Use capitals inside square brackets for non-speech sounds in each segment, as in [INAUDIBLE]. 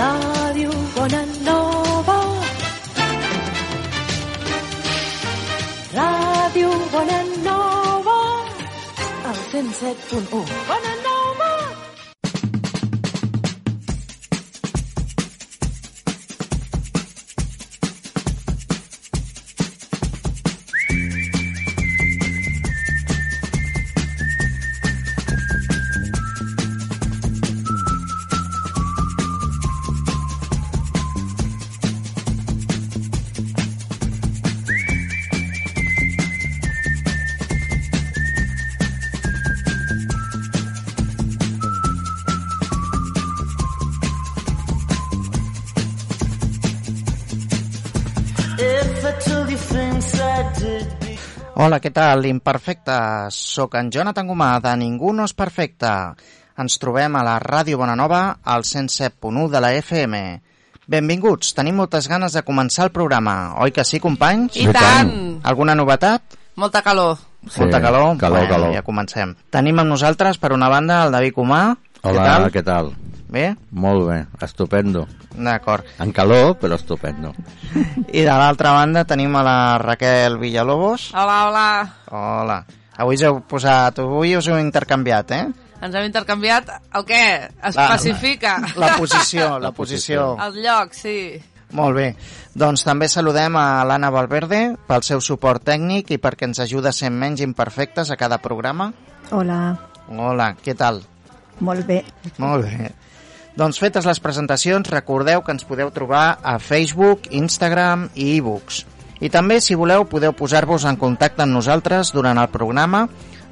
Ràdio Bonanova. Ràdio Bonanova. El 107.1. Bonanova. Hola, què tal? Imperfectes. Soc en Jonathan Gomà, de Ningú no és perfecte. Ens trobem a la Ràdio Bonanova, al 107.1 de la FM. Benvinguts, tenim moltes ganes de començar el programa. Oi que sí, companys? I tant! Alguna novetat? Molta calor. Sí, Molta calor? calor, bueno, calor. Ja comencem. Tenim amb nosaltres, per una banda, el David Comà. Hola, què tal? què tal? Bé? Molt bé, estupendo. D'acord. En calor, però estupendo. I de l'altra banda tenim a la Raquel Villalobos. Hola, hola. Hola. Avui us heu posat... Avui us heu intercanviat, eh? Ens hem intercanviat el què? Especifica. La posició, la [LAUGHS] posició. El lloc, sí. Molt bé. Doncs també saludem a l'Anna Valverde pel seu suport tècnic i perquè ens ajuda a ser menys imperfectes a cada programa. Hola, Hola, què tal? molt bé. Molt bé. Doncs fetes les presentacions, recordeu que ens podeu trobar a Facebook, Instagram i e-books. I també, si voleu, podeu posar-vos en contacte amb nosaltres durant el programa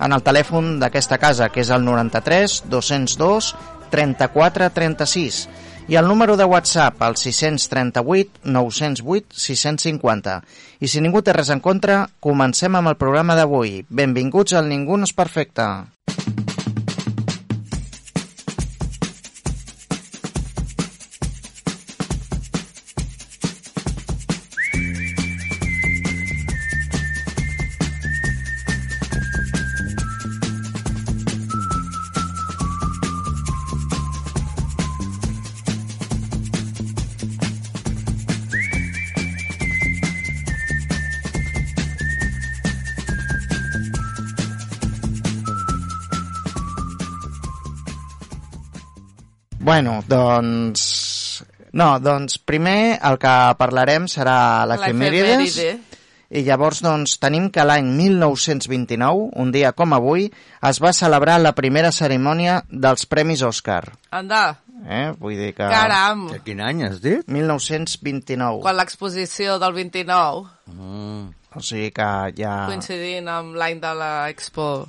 en el telèfon d'aquesta casa, que és el 93 202 34 36 i el número de WhatsApp, el 638 908 650. I si ningú té res en contra, comencem amb el programa d'avui. Benvinguts al Ningú no és perfecte. Bueno, doncs... No, doncs primer el que parlarem serà l'efemèrides L'efemèride. i llavors doncs tenim que l'any 1929, un dia com avui, es va celebrar la primera cerimònia dels Premis Òscar. Anda, Eh? Vull dir que... caram. De quin any has dit? 1929. Quan l'exposició del 29, Mm. O sigui que ja... coincidint amb l'any de l'expo,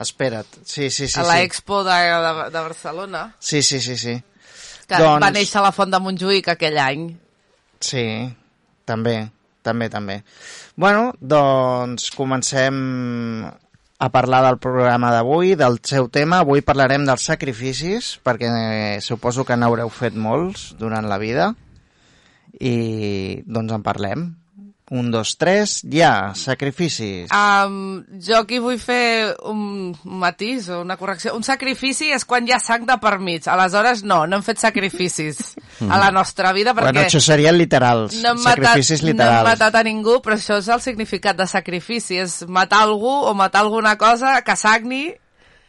Espera't. Sí, sí, sí. a la expo de, de, de Barcelona, Sí, sí, sí, sí. que Doncs- va néixer la Font de Montjuïc aquell any. Sí, també, també, també. Bueno, doncs comencem a parlar del programa d'avui, del seu tema. Avui parlarem dels sacrificis, perquè suposo que n'haureu fet molts durant la vida. I doncs en parlem. Un, dos, tres, ja, sacrificis. Um, jo aquí vull fer un matís o una correcció. Un sacrifici és quan hi ha sang de per mig. Aleshores, no, no hem fet sacrificis a la nostra vida perquè bueno, això serien literals, no hem, matat, sacrificis no hem literals. matat a ningú, però això és el significat de sacrifici. És matar algú o matar alguna cosa que sagni.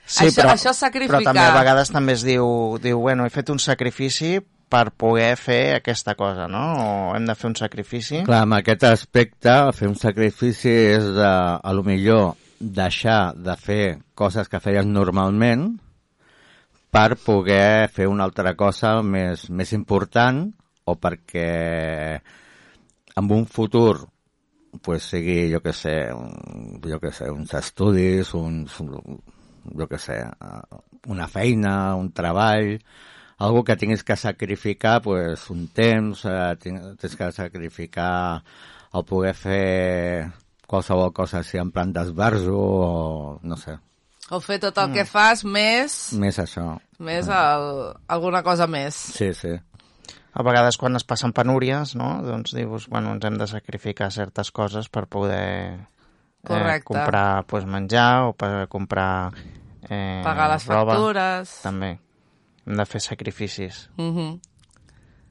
Sí, això, però, això és sacrificar. però també a vegades també es diu, diu, bueno, he fet un sacrifici per poder fer aquesta cosa, no? O hem de fer un sacrifici. Clar, amb aquest aspecte, fer un sacrifici és de, a lo millor deixar de fer coses que feies normalment per poder fer una altra cosa més, més important o perquè en un futur pues, sigui, jo que sé, un, jo que sé, uns estudis, uns, jo que sé, eh, una feina, un treball, algo que tinguis que sacrificar pues, un temps, eh, tens que sacrificar el poder fer qualsevol cosa, si en plan d'esbarjo o no sé, O fer tot el que fas més, més això. més el, alguna cosa més. Sí, sí. A vegades quan es passen penúries, no? doncs dius, bueno, ens hem de sacrificar certes coses per poder eh, Correcte. comprar pues, menjar o per comprar eh, Pagar les roba. factures. També. Hem de fer sacrificis. Mhm.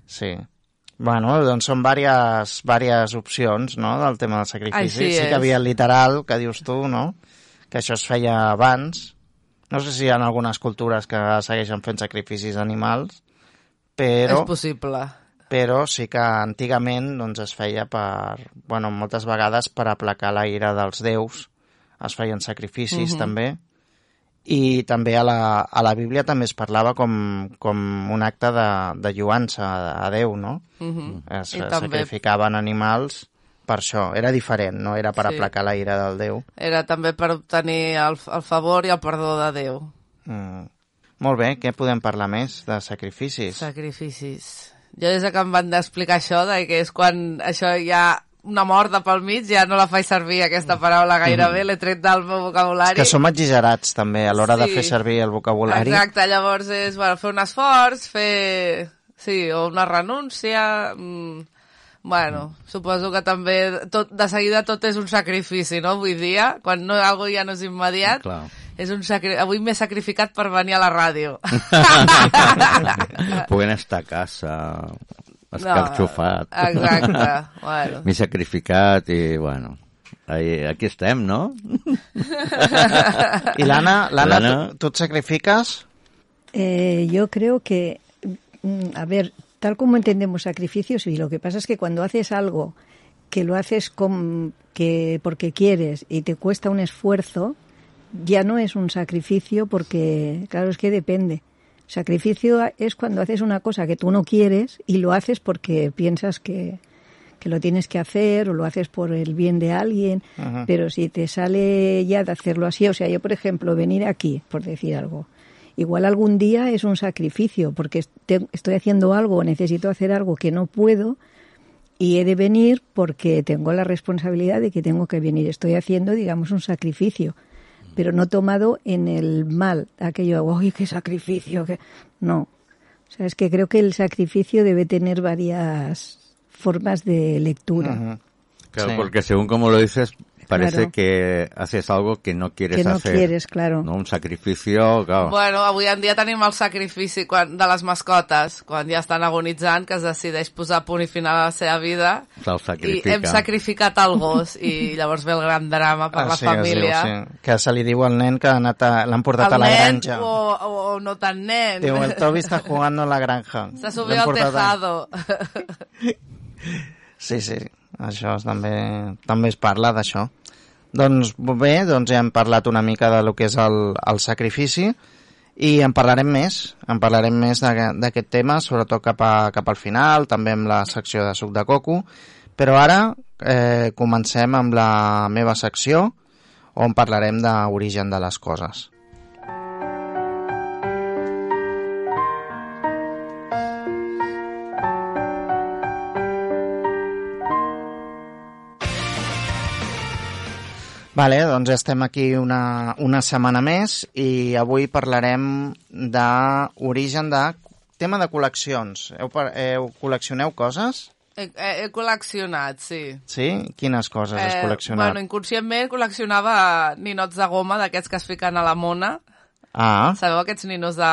Sí. Bueno, doncs són diverses, diverses opcions, no?, del tema del sacrifici. Així sí que havia el literal, que dius tu, no?, que això es feia abans. No sé si hi ha algunes cultures que segueixen fent sacrificis animals, però, És possible. però sí que antigament doncs, es feia per, bueno, moltes vegades per aplacar la ira dels déus. Es feien sacrificis, Mhm. també. I també a la, a la Bíblia també es parlava com, com un acte de, de lluança a, a Déu, no? Mhm. Es I també sacrificaven animals per això. Era diferent, no era per Sí. aplacar la ira del Déu. era també per obtenir el, el favor i el perdó de Déu. Mm. Molt bé, què podem parlar més de sacrificis? Sacrificis. Jo des que em van explicar això, de que és quan això ha una morda pel mig, ja no la faig servir aquesta paraula gairebé, l'he tret del meu És vocabulari. que som exagerats també a l'hora de Sí. fer servir el vocabulari. Exacte, llavors és bueno, fer un esforç, fer... Sí, o una renúncia... Mm, bueno, suposo que també tot, de seguida tot és un sacrifici, no? Avui dia, quan no, algo ja no és immediat, Clar. és un sacri... avui m'he sacrificat per venir a la ràdio. [LAUGHS] [LAUGHS] Podent estar a casa, escarxofat. No, exacte, [LAUGHS] bueno. M'he sacrificat i, bueno, ahí, aquí estem, no? I l'Anna, l'Anna, tu et sacrifiques? Eh, yo creo que, mm, a ver, tal como entendemos sacrificios, y lo que pasa es que cuando haces algo que lo haces con, que porque quieres y te cuesta un esfuerzo, ya no es un sacrificio porque, claro, es que depende. Sacrificio es cuando haces una cosa que tú no quieres y lo haces porque piensas que, que lo tienes que hacer o lo haces por el bien de alguien, Ajá. pero si te sale ya de hacerlo así, o sea, yo por ejemplo, venir aquí, por decir algo, igual algún día es un sacrificio porque est- estoy haciendo algo o necesito hacer algo que no puedo y he de venir porque tengo la responsabilidad de que tengo que venir. Estoy haciendo, digamos, un sacrificio, pero no tomado en el mal, aquello, uy, qué sacrificio, que no. O sea, es que creo que el sacrificio debe tener varias formas de lectura. Claro, Sí. porque según como lo dices, parece Claro. que haces algo que no quieres Que no hacer. quieres, claro. No? Un sacrificio, claro. Bueno, avui en dia tenim el sacrifici quan, de les mascotes, quan ja estan agonitzant, que es decideix posar punt i final a la seva vida. Se'l I sacrifica. hem sacrificat el gos i [LAUGHS] llavors ve el gran drama per Ah, la sí, família. Diu, sí. Que se li diu al nen que ha anat a- l'han portat El a la nen granja. o, o, o no tan nen. Diu, el Toby està jugando en la granja. [LAUGHS] S'ha subit al portat a- tejado. [LAUGHS] Sí, sí, això és, també, també es parla d'això. Doncs bé, doncs ja hem parlat una mica de lo que és el, el sacrifici i en parlarem més, en parlarem més d'aquest tema, sobretot cap, a, cap al final, també amb la secció de suc de coco, però ara eh, comencem amb la meva secció on parlarem d'origen de les coses. Vale, doncs estem aquí una, una setmana més i avui parlarem d'origen de tema de col·leccions. Heu, heu, col·leccioneu coses? He, he, col·leccionat, sí. Sí? Quines coses has Eh, col·leccionat? bueno, inconscientment col·leccionava ninots de goma d'aquests que es fiquen a la mona. Ah, Sabeu aquests ninos de,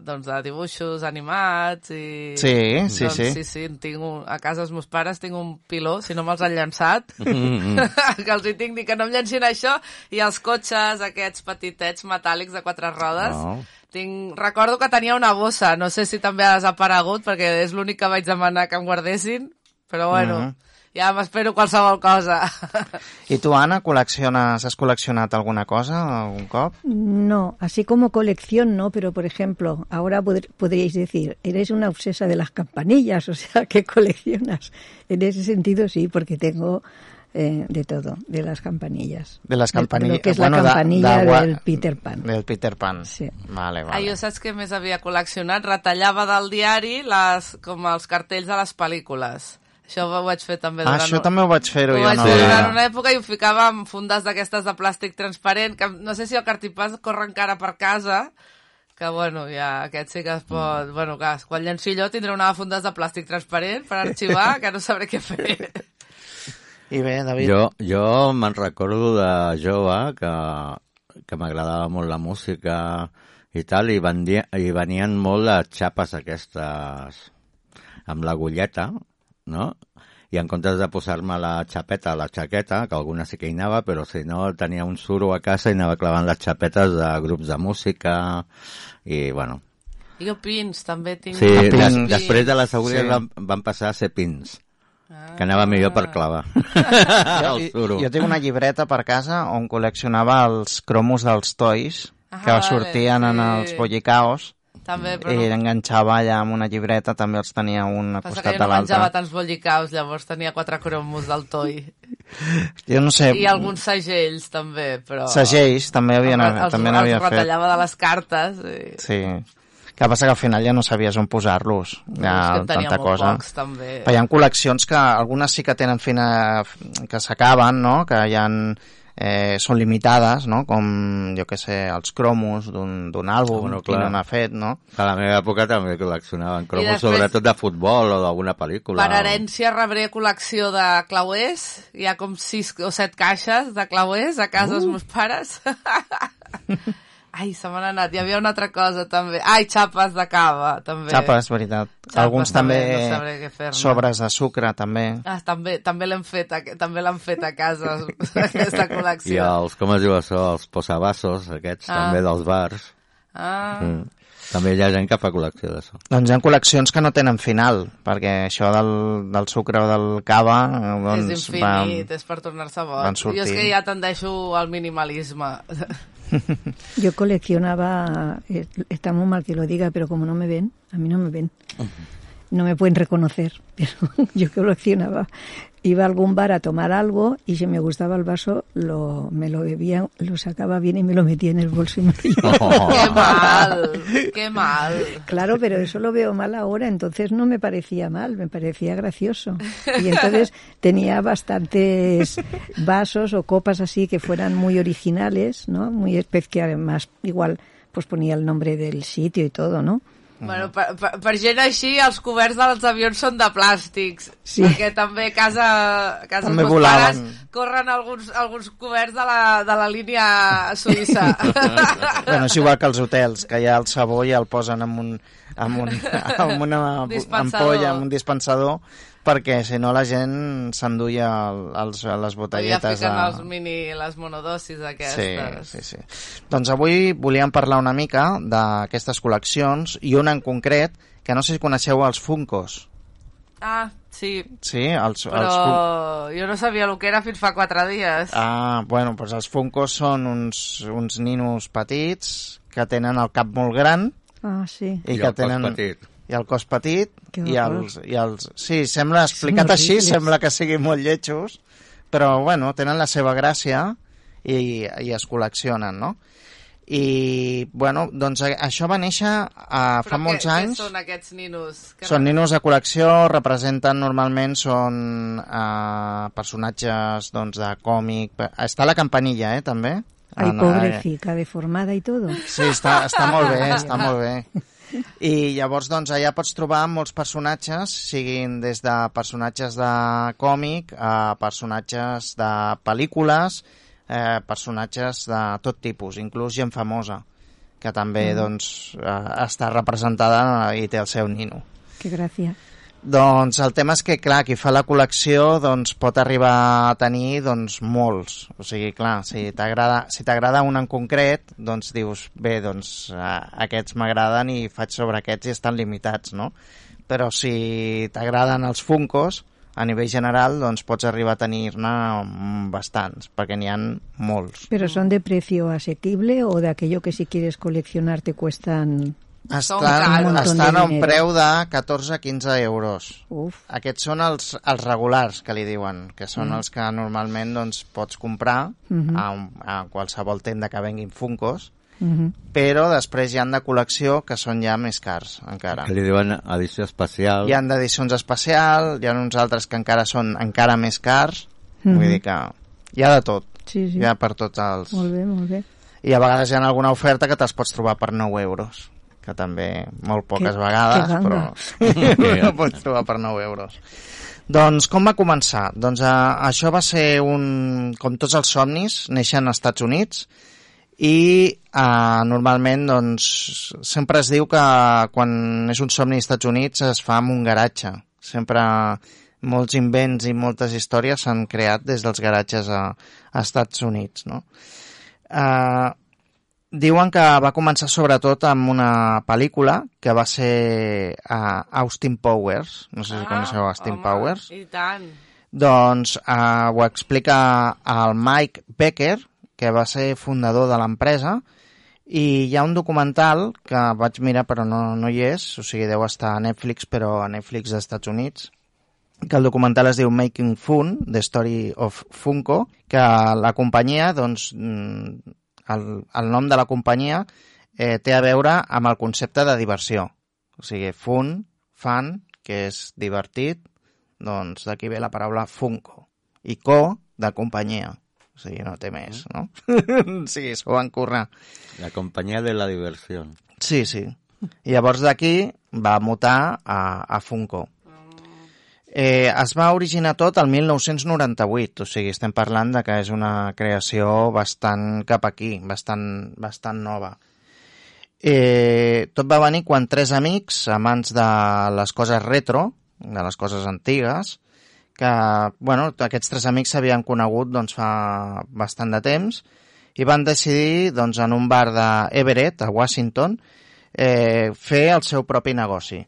doncs, de dibuixos animats i... Sí, sí, doncs, sí. sí, sí. Tinc un, a casa els meus pares tinc un piló, si no me'ls han llançat, [LAUGHS] Mm, que els hi tinc, dic que no em llancin això, i els cotxes aquests petitets metàl·lics de quatre rodes. No. Tinc, recordo que tenia una bossa, no sé si també ha desaparegut, perquè és l'únic que vaig demanar que em guardessin, però bueno, Mhm. Ja m'espero qualsevol cosa. I tu, Anna, col·lecciones, has col·leccionat alguna cosa algun cop? No, así como colección no, pero por ejemplo, ahora pod- podríais decir, eres una obsesa de las campanillas, o sea, ¿qué coleccionas? En ese sentido sí, porque tengo eh, de todo, de las campanillas. De les De- de campanilles. lo que és bueno, la de- campanilla de gua- del Peter Pan. Del Peter Pan. Sí. Vale, Ah, vale. jo saps què més havia col·leccionat? Retallava del diari les, com els cartells de les pel·lícules. Això ho vaig fer també Ah, durant... això també ho vaig fer-ho Ho jo. vaig no fer durant una època i ho ficava en fundes d'aquestes de plàstic transparent, que no sé si el cartipàs corre encara per casa, que bueno, ja aquest sí que es pot... Bueno, que quan llenci jo tindré una de fundes de plàstic transparent per arxivar, que no sabré què fer. [LAUGHS] I bé, David, Jo, jo me'n recordo de jove que, que m'agradava molt la música i tal, i, vendia, i venien molt les xapes aquestes amb l'agulleta, no? I en comptes de posar-me la xapeta a la xaqueta, que alguna sí que hi anava, però si no tenia un suro a casa i anava clavant les xapetes de grups de música i, bueno... I jo pins, també tinc... Sí, Ah, des, pins. després de les agulles Sí. van, van passar a ser pins, que anava millor per clavar [LAUGHS] jo, el suro. jo tinc una llibreta per casa on col·leccionava els cromos dels toys Ah, que vale, sortien en sí. els bollicaos També, però i no. enganxava allà amb una llibreta, també els tenia un a Passa costat que jo de no menjava l'altre. tants bollicaus, llavors tenia quatre cromos del toi. [LAUGHS] Jo no sé, I alguns segells, també, però... segells també havien, els, els, també els n'havia fet. retallava de les cartes. I... Sí. Que passa que al final ja no sabies on posar-los. Ja, tenia tanta cosa. pocs, també. Però hi ha col·leccions que algunes sí que tenen fina... que s'acaben, no? Que hi ha, eh, són limitades, no? Com, jo que sé, els cromos d'un d'un àlbum, Bueno, clar. no n'ha fet, no? A la meva època també col·leccionaven cromos, després- sobretot de futbol o d'alguna pel·lícula. Per herència rebré col·lecció de clauers. Hi ha com sis o set caixes de clauers a casa dels Uh. meus pares. [LAUGHS] Ai, se m'han anat. Hi havia una altra cosa, també. Ai, xapes de cava, també. Xapes, veritat. Xapes Alguns també, també, no sabré què fer-ne. sobres de sucre, també. Ah, també, també l'hem fet, a- també l'han fet a casa, [LAUGHS] aquesta I col·lecció. els, com es diu això, els posabassos, aquests Ah. també dels bars. Ah, Mm. També hi ha gent que fa col·lecció d'això. Doncs hi ha col·leccions que no tenen final, perquè això del, del sucre o del cava eh, doncs, és infinit, és per tornar-se boig. Jo és que ja tendeixo al minimalisme. [LAUGHS] [LAUGHS] Yo coleccionaba, eh, está muy mal que lo diga, pero como no me ven, a mí no me ven. No me pueden reconocer, [LAUGHS] pero yo coleccionaba. Iba a algún bar a tomar algo y si me gustaba el vaso, lo, me lo bebía, lo sacaba bien y me lo metía en el bolso y me lo llevaba. [LAUGHS] ¡Qué mal! ¡Qué mal! Claro, pero eso lo veo mal ahora, entonces no me parecía mal, me parecía gracioso. Y entonces [LAUGHS] tenía bastantes vasos o copas así que fueran muy originales, ¿no? Muy espe- que además igual pues ponía el nombre del sitio y todo, ¿no? Bueno, per, per, per gent així, els coberts dels avions són de plàstics. Sí. Perquè també a casa, a casa També els meus pares corren alguns, alguns coberts de la, de la línia suïssa. [LAUGHS] Bueno, és igual que els hotels, que ja el sabó ja el posen amb, un, amb, un, amb una Dispensador. ampolla, amb un dispensador, perquè si no la gent s'enduia el, els, les ja botelletes. fiquen de- els mini, les monodosis Sí, aquestes. sí, sí. Doncs avui volíem parlar una mica d'aquestes col·leccions i una en concret, que no sé si coneixeu els Funkos. Ah, sí, Sí, els, però els Fun- jo no sabia el que era fins fa quatre dies. Ah, bueno, doncs els Funkos són uns, uns ninos petits que tenen el cap molt gran Ah, sí. i, I que tenen petit. I el cos petit i els, i els... Sí, sembla explicat així, sembla que siguin molt lletjos, però bueno, tenen la seva gràcia i, i es col·leccionen, no? I, bueno, doncs això va néixer a, fa Però molts què, anys. Què són aquests ninos? Que Són ninos de col·lecció, representen normalment són eh, personatges doncs, de còmic. Està la campanilla, eh, també. Ay, En- pobrecita, deformada y todo. Sí, està, està molt bé, [LAUGHS] està molt bé. I llavors, doncs, allà pots trobar molts personatges, siguin des de personatges de còmic a personatges de pel·lícules, eh, personatges de tot tipus, inclús gent famosa, que també, doncs, eh, està representada i té el seu nino. Qué gracia. Doncs el tema és que, clar, qui fa la col·lecció doncs, pot arribar a tenir doncs, molts. O sigui, clar, si t'agrada si un en concret, doncs dius, bé, doncs aquests m'agraden i faig sobre aquests i estan limitats, no? Però si t'agraden els Funkos, a nivell general, doncs pots arribar a tenir-ne bastants, perquè n'hi han molts. ¿Pero son de precio asequible o de aquello que si quieres coleccionar te cuestan Són Estan, estan a un preu de 14-15 euros. Uf, Aquests són els, els regulars, que li diuen, que són Mm. els que normalment doncs, pots comprar Mhm. a, un, a qualsevol tenda que venguin Funkos, mhm. però després hi han de col·lecció que són ja més cars, encara. Que li diuen edició especial. Hi han d'edicions especial, hi ha uns altres que encara són encara més cars, Mhm. vull dir que hi ha de tot, sí, sí. hi ha per tots els... Molt bé, molt bé. I a vegades hi ha alguna oferta que te'ls pots trobar per 9 euros, que també molt poques Que- vegades, que però [LAUGHS] [LAUGHS] no pots trobar per 9 euros. Doncs com va començar? Doncs eh, això va ser un... Com tots els somnis, neixen als Estats Units i eh, normalment doncs, sempre es diu que quan és un somni als Estats Units es fa en un garatge. Sempre molts invents i moltes històries s'han creat des dels garatges a, a Estats Units, no? Uh, diuen que va començar sobretot amb una pel·lícula que va ser uh, Austin Powers. No sé si coneixeu Austin home, Powers. I tant. Doncs uh, ho explica el Mike Becker, que va ser fundador de l'empresa, i hi ha un documental que vaig mirar però no, no hi és, o sigui, deu estar a Netflix, però a Netflix dels Estats Units, que el documental es diu Making Fun, The Story of Funko, que la companyia, doncs, mm, el, el nom de la companyia eh, té a veure amb el concepte de diversió. O sigui, fun, fan, que és divertit, doncs d'aquí ve la paraula Funko. I co, de companyia. O sigui, no té més, no? [LAUGHS] sí, s'ho van currar. La companyia de la diversió. Sí, sí. I llavors d'aquí va mutar a, a Funko. Eh, es va originar tot el 1998, o sigui, estem parlant de que és una creació bastant cap aquí, bastant, bastant nova. Eh, tot va venir quan tres amics, amants de les coses retro, de les coses antigues, que, bueno, aquests tres amics s'havien conegut doncs, fa bastant de temps i van decidir, doncs, en un bar d'Everett, a Washington, eh, fer el seu propi negoci.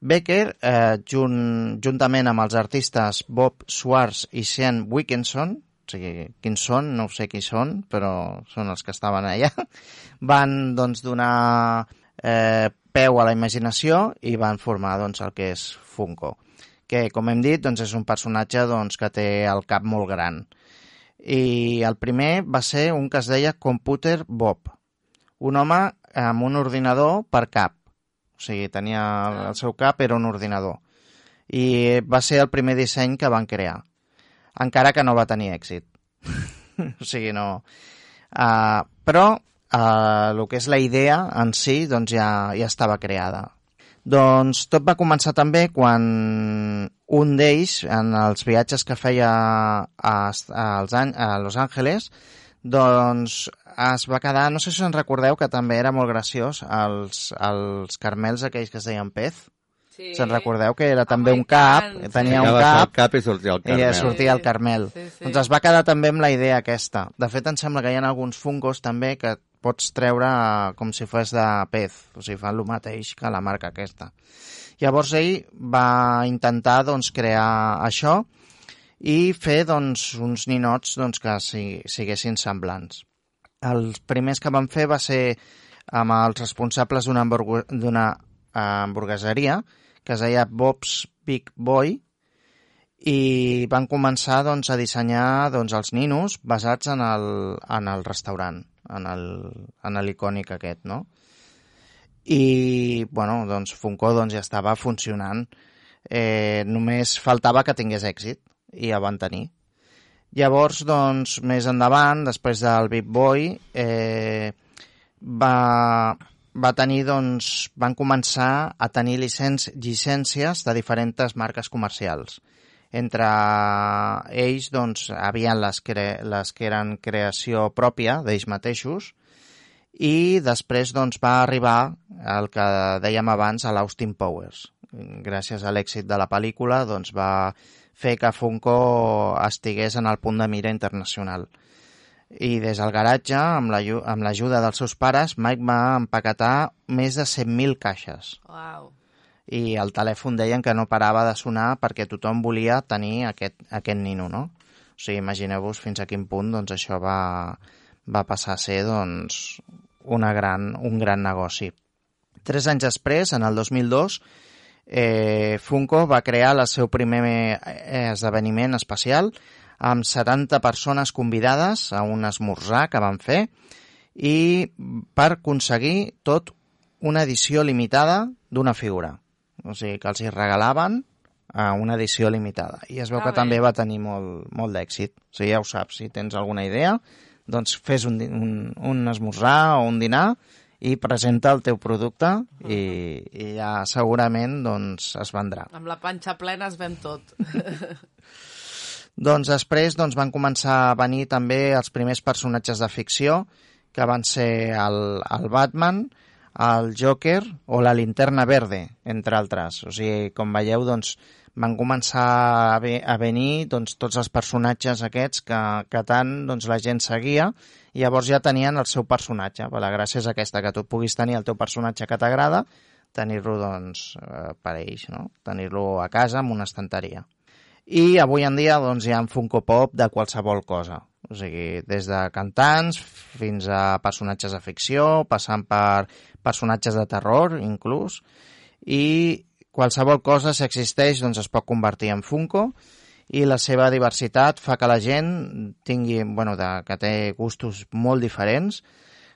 Becker, eh, junt, juntament amb els artistes Bob Swartz i Sean Wickinson, o sigui, quins són, no sé qui són, però són els que estaven allà, [LAUGHS] van doncs, donar eh, peu a la imaginació i van formar doncs, el que és Funko, que, com hem dit, doncs, és un personatge doncs, que té el cap molt gran. I el primer va ser un que es deia Computer Bob, un home amb un ordinador per cap. O sigui, tenia el seu cap, era un ordinador. I va ser el primer disseny que van crear. Encara que no va tenir èxit. [LAUGHS] o sigui, no... Uh, però uh, el que és la idea en si doncs ja, ja estava creada. Doncs tot va començar també quan un d'ells, en els viatges que feia a, a, a Los Angeles, doncs es va quedar, no sé si us en recordeu, que també era molt graciós, els, els carmels aquells que es deien pez. Sí. Se'n recordeu que era també Home, un i cap, tant, tenia sí. un cap, cap i sortia el i carmel. ja sortia el Carmel. Sí, sí. Doncs es va quedar també amb la idea aquesta. De fet, em sembla que hi ha alguns fungos també que pots treure com si fos de pez, o sigui, fan el mateix que la marca aquesta. Llavors ell va intentar doncs, crear això i fer doncs, uns ninots doncs, que si, siguessin semblants. Els primers que van fer va ser amb els responsables d'una hamburgu- eh, hamburgueseria que es deia Bob's Big Boy i van començar doncs, a dissenyar doncs, els ninos basats en el, en el restaurant, en l'icònic aquest, no? I, bueno, doncs Funko doncs, ja estava funcionant. Eh, només faltava que tingués èxit i ja van tenir. Llavors, doncs, més endavant, després del Big Boy, eh, va, va tenir, doncs, van començar a tenir licenç, llicències de diferents marques comercials. Entre ells, doncs, havien les les que eren creació pròpia d'ells mateixos i després, doncs, va arribar el que dèiem abans a l'Austin Powers. Gràcies a l'èxit de la pel·lícula, doncs, va fer que Funko estigués en el punt de mira internacional. I des del garatge, amb l'aju- amb l'ajuda dels seus pares, Mike va empaquetar més de 100.000 caixes. Uau. I el telèfon deien que no parava de sonar perquè tothom volia tenir aquest, aquest nino, no? O sigui, imagineu-vos fins a quin punt doncs, això va, va passar a ser doncs, una gran, un gran negoci. Tres anys després, en el 2002, eh, Funko va crear el seu primer eh, esdeveniment especial amb 70 persones convidades a un esmorzar que van fer i per aconseguir tot una edició limitada d'una figura. O sigui, que els hi regalaven a una edició limitada. I es veu Ah, que bé. també va tenir molt, molt d'èxit. O sigui, ja ho saps, si tens alguna idea, doncs fes un, un, un esmorzar o un dinar i presenta el teu producte i, i ja segurament doncs, es vendrà. Amb la panxa plena es ven tot. [LAUGHS] Doncs després doncs, van començar a venir també els primers personatges de ficció, que van ser el, el Batman, el Joker o la Linterna Verde, entre altres. O sigui, com veieu, doncs, van començar a, ve, a venir doncs, tots els personatges aquests que, que tant doncs, la gent seguia i llavors ja tenien el seu personatge. La gràcia és aquesta, que tu puguis tenir el teu personatge que t'agrada, tenir-lo doncs, eh, per ells, no? tenir-lo a casa amb una estanteria. I avui en dia doncs, hi ha Funko Pop de qualsevol cosa. O sigui, des de cantants fins a personatges de ficció, passant per personatges de terror, inclús, i qualsevol cosa, si existeix, doncs es pot convertir en Funko, i la seva diversitat fa que la gent tingui, bueno, de, que té gustos molt diferents,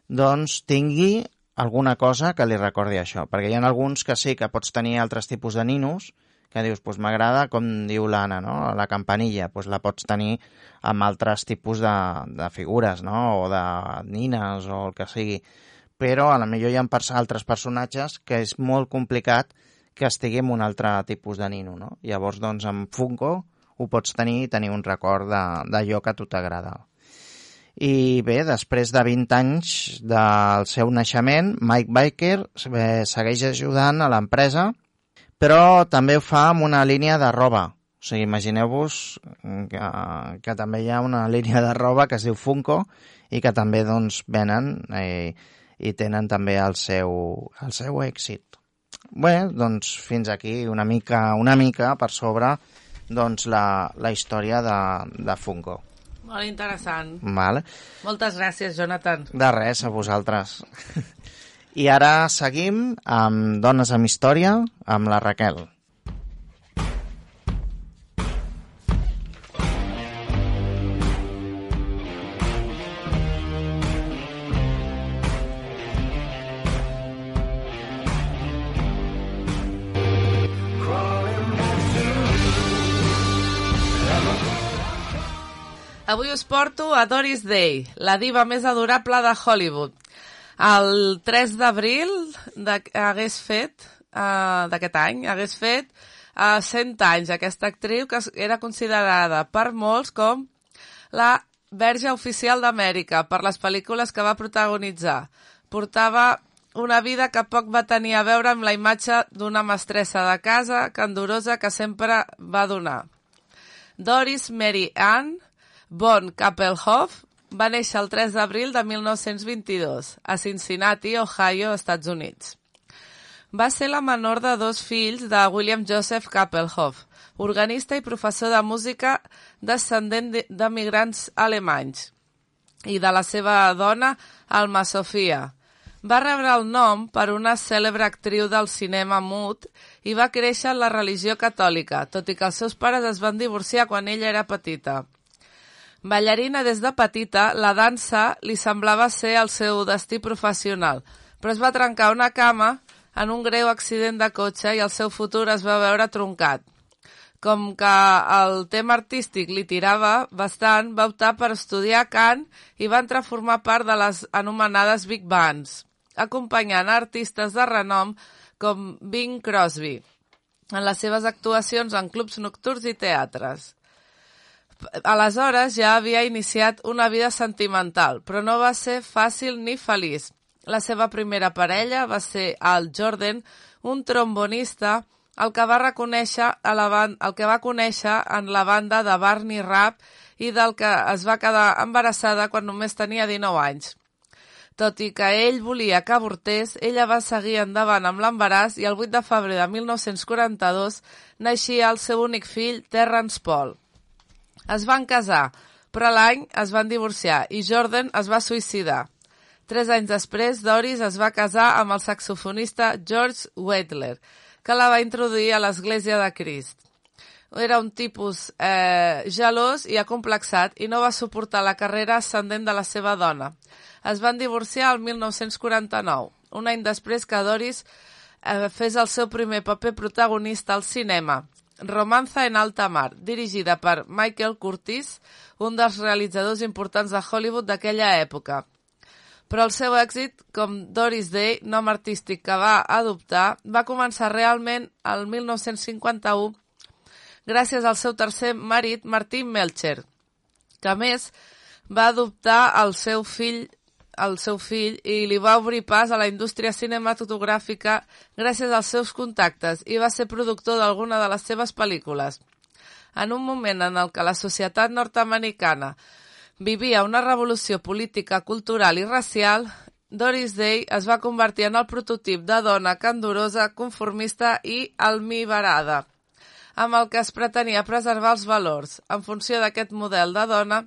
doncs tingui alguna cosa que li recordi això. Perquè hi ha alguns que sí, que pots tenir altres tipus de ninos, que dius, doncs m'agrada, com diu l'Anna, no? la campanilla, doncs la pots tenir amb altres tipus de, de figures, no? o de nines, o el que sigui. Però a la millor hi ha pers altres personatges que és molt complicat que estigui en un altre tipus de nino. No? Llavors, doncs, amb Funko ho pots tenir i tenir un record d'allò que a tu t'agrada. I bé, després de 20 anys del seu naixement, Mike Baker eh, segueix ajudant a l'empresa, però també ho fa amb una línia de roba. O sigui, imagineu-vos que, que també hi ha una [LAUGHS] línia de roba que es diu Funko i que també doncs, venen eh, i tenen també el seu, el seu èxit. Bé, doncs fins aquí una mica, una mica per sobre doncs, la, la història de, de Funko. Molt interessant. Vale? Moltes gràcies, Jonathan. De res, a vosaltres. [LAUGHS] I ara seguim amb Dones amb Història, amb la Raquel. Avui us porto a Doris Day, la diva més adorable de Hollywood. El 3 d'abril hagués fet, uh, d'aquest any, hagués fet uh, 100 anys aquesta actriu que era considerada per molts com la verge oficial d'Amèrica per les pel·lícules que va protagonitzar. Portava una vida que poc va tenir a veure amb la imatge d'una mestressa de casa candorosa que sempre va donar. Doris Mary Ann Von Kappelhoff va néixer el 3 d'abril de 1922 a Cincinnati, Ohio, Estats Units. Va ser la menor de dos fills de William Joseph Kappelhoff, organista i professor de música descendent de- d'emigrants alemanys, i de la seva dona, Alma Sofia. Va rebre el nom per una cèlebre actriu del cinema mut i va créixer en la religió catòlica, tot i que els seus pares es van divorciar quan ella era petita. Ballarina des de petita, la dansa li semblava ser el seu destí professional, però es va trencar una cama en un greu accident de cotxe i el seu futur es va veure truncat. Com que el tema artístic li tirava bastant, va optar per estudiar cant i va entrar a formar part de les anomenades Big Bands, acompanyant artistes de renom com Bing Crosby en les seves actuacions en clubs nocturns i teatres. Aleshores ja havia iniciat una vida sentimental, però no va ser fàcil ni feliç. La seva primera parella va ser el Jordan, un trombonista, el que va reconèixer a la ban el que va conèixer en la banda de Barney Rapp i del que es va quedar embarassada quan només tenia 19 anys. Tot i que ell volia que avortés, ella va seguir endavant amb l'embaràs i el 8 de febrer de 1942 naixia el seu únic fill, Terrence Paul. Es van casar, però l'any es van divorciar i Jordan es va suïcidar. Tres anys després, Doris es va casar amb el saxofonista George Weitler, que la va introduir a l'Església de Crist. Era un tipus eh, gelós i acomplexat i no va suportar la carrera ascendent de la seva dona. Es van divorciar el 1949, un any després que Doris eh, fes el seu primer paper protagonista al cinema, Romanza en alta mar, dirigida per Michael Curtis, un dels realitzadors importants de Hollywood d'aquella època. Però el seu èxit, com Doris Day, nom artístic que va adoptar, va començar realment el 1951 gràcies al seu tercer marit, Martin Melcher, que a més va adoptar el seu fill el seu fill i li va obrir pas a la indústria cinematogràfica gràcies als seus contactes i va ser productor d'alguna de les seves pel·lícules. En un moment en el que la societat nord-americana vivia una revolució política, cultural i racial, Doris Day es va convertir en el prototip de dona candorosa, conformista i almibarada, amb el que es pretenia preservar els valors. En funció d'aquest model de dona,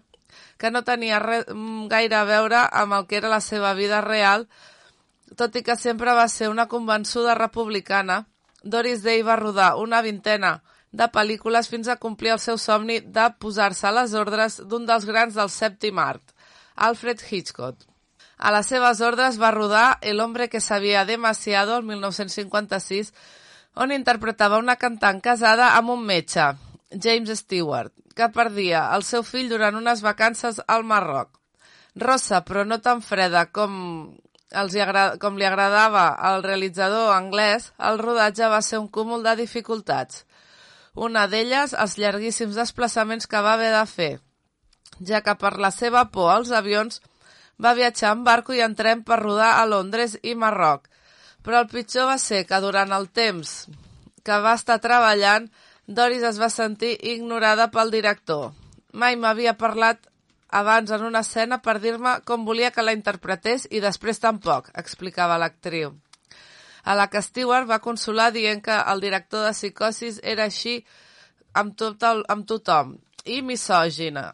que no tenia res, gaire a veure amb el que era la seva vida real, tot i que sempre va ser una convençuda republicana, Doris Day va rodar una vintena de pel·lícules fins a complir el seu somni de posar-se a les ordres d'un dels grans del sèptim art, Alfred Hitchcock. A les seves ordres va rodar El hombre que sabia demasiado, el 1956, on interpretava una cantant casada amb un metge, James Stewart, que perdia el seu fill durant unes vacances al Marroc. Rossa, però no tan freda com, els com li agradava al realitzador anglès, el rodatge va ser un cúmul de dificultats. Una d'elles, els llarguíssims desplaçaments que va haver de fer, ja que per la seva por als avions va viatjar en barco i en tren per rodar a Londres i Marroc. Però el pitjor va ser que durant el temps que va estar treballant Doris es va sentir ignorada pel director. Mai m'havia parlat abans en una escena per dir-me com volia que la interpretés i després tampoc, explicava l'actriu. A la que Stewart va consolar dient que el director de Psicosis era així amb, tot el, amb tothom i misògina.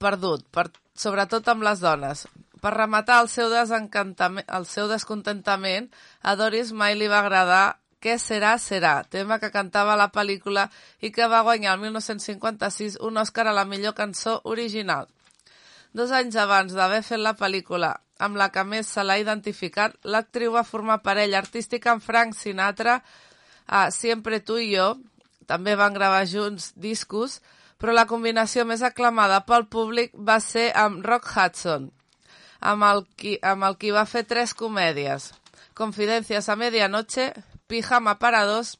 Perdut, per, sobretot amb les dones. Per rematar el seu, el seu descontentament, a Doris mai li va agradar què serà, serà, tema que cantava la pel·lícula i que va guanyar el 1956 un Òscar a la millor cançó original. Dos anys abans d'haver fet la pel·lícula amb la que més se l'ha identificat, l'actriu va formar parella artística amb Frank Sinatra a Siempre tu i jo, també van gravar junts discos, però la combinació més aclamada pel públic va ser amb Rock Hudson, amb el qui, amb el qui va fer tres comèdies. Confidencias a medianoche, Pijama para dos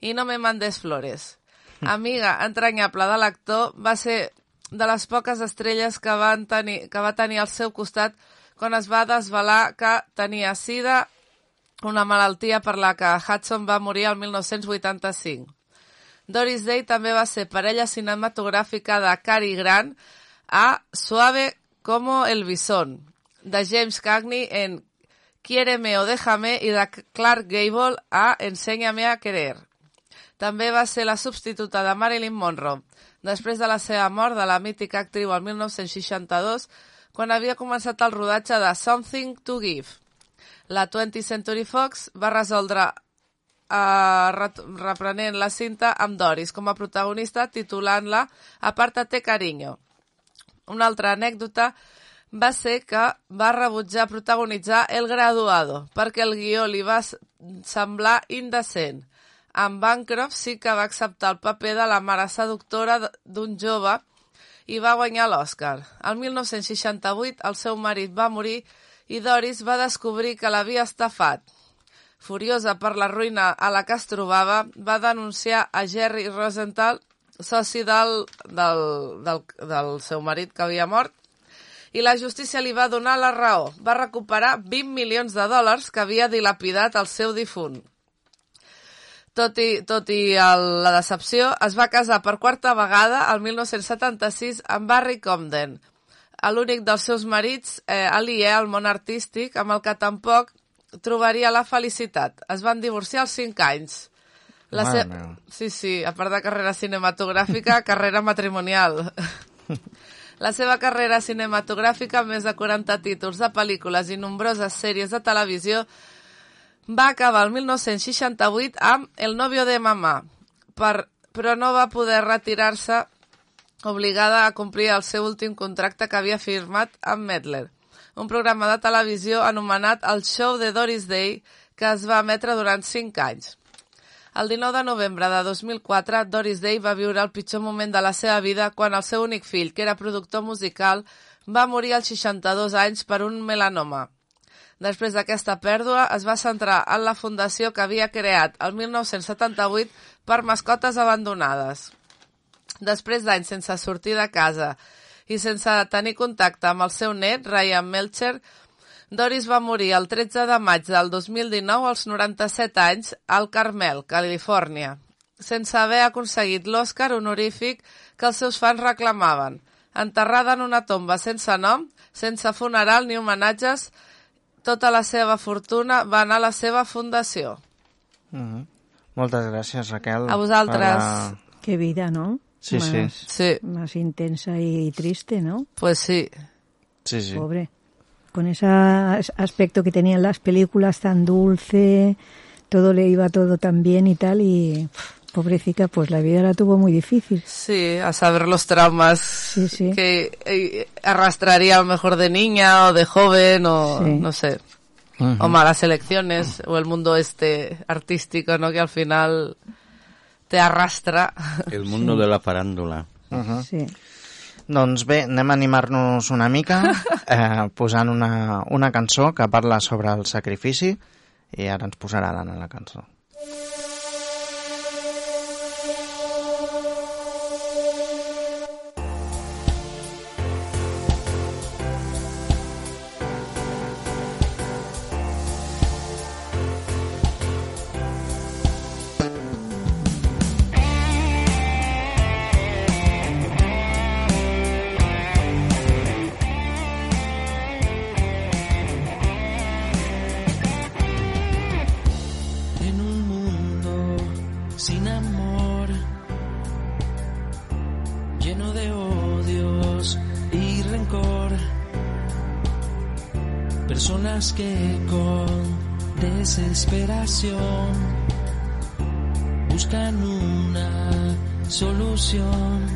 i No me mandes flores. [LAUGHS] Amiga entranyable de l'actor, va ser de les poques estrelles que, van tenir, que va tenir al seu costat quan es va desvelar que tenia sida, una malaltia per la que Hudson va morir el 1985. Doris Day també va ser parella cinematogràfica de Cary Grant a Suave como el bisón, de James Cagney en Quiéreme o déjame i de Clark Gable a Enséñame a querer. També va ser la substituta de Marilyn Monroe, després de la seva mort de la mítica actriu al 1962, quan havia començat el rodatge de Something to Give. La 20th Century Fox va resoldre eh, reprenent la cinta amb Doris com a protagonista, titulant-la Apártate cariño. Una altra anècdota va ser que va rebutjar protagonitzar El Graduado, perquè el guió li va semblar indecent. En Bancroft sí que va acceptar el paper de la mare seductora d'un jove i va guanyar l'Oscar. El 1968 el seu marit va morir i Doris va descobrir que l'havia estafat. Furiosa per la ruïna a la que es trobava, va denunciar a Jerry Rosenthal, soci del, del, del, del seu marit que havia mort, i la justícia li va donar la raó. Va recuperar 20 milions de dòlars que havia dilapidat el seu difunt. Tot i, tot i el, la decepció, es va casar per quarta vegada el 1976 amb Barry Comden, l'únic dels seus marits eh, aliè al món artístic, amb el que tampoc trobaria la felicitat. Es van divorciar als 5 anys. La se... Sí, sí, a part de carrera cinematogràfica, [LAUGHS] carrera matrimonial. [LAUGHS] La seva carrera cinematogràfica, amb més de 40 títols de pel·lícules i nombroses sèries de televisió, va acabar el 1968 amb El novio de mamà, per, però no va poder retirar-se obligada a complir el seu últim contracte que havia firmat amb Medler, un programa de televisió anomenat El Show de Doris Day, que es va emetre durant 5 anys. El 19 de novembre de 2004, Doris Day va viure el pitjor moment de la seva vida quan el seu únic fill, que era productor musical, va morir als 62 anys per un melanoma. Després d'aquesta pèrdua, es va centrar en la fundació que havia creat el 1978 per mascotes abandonades. Després d'anys sense sortir de casa i sense tenir contacte amb el seu net, Ryan Melcher, Doris va morir el 13 de maig del 2019 als 97 anys al Carmel, Califòrnia, sense haver aconseguit l'Oscar honorífic que els seus fans reclamaven. Enterrada en una tomba sense nom, sense funeral ni homenatges, tota la seva fortuna va anar a la seva fundació. Mhm. Moltes gràcies, Raquel. A vosaltres. la- Qué vida, ¿no? Sí, sí. más, Sí, Más intensa y triste, ¿no? pues sí. Sí, sí. Pobre. Con ese as- aspecto que tenían las películas tan dulce, todo le iba todo tan bien y tal, y pobrecita, pues la vida la tuvo muy difícil. Sí, a saber los traumas Sí, sí. que eh, arrastraría a lo mejor de niña o de joven o Sí. no sé. O malas elecciones o el mundo este artístico, ¿no? Que al final te arrastra. El mundo de la farándula. Sí. Doncs bé, anem a animar-nos una mica [LAUGHS] eh, posant una, una cançó que parla sobre el sacrifici i ara ens posarà l'Anna la cançó. En sin amor, lleno de odios y rencor, personas que con desesperación buscan una solución.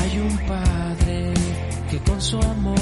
Hay un padre que con su amor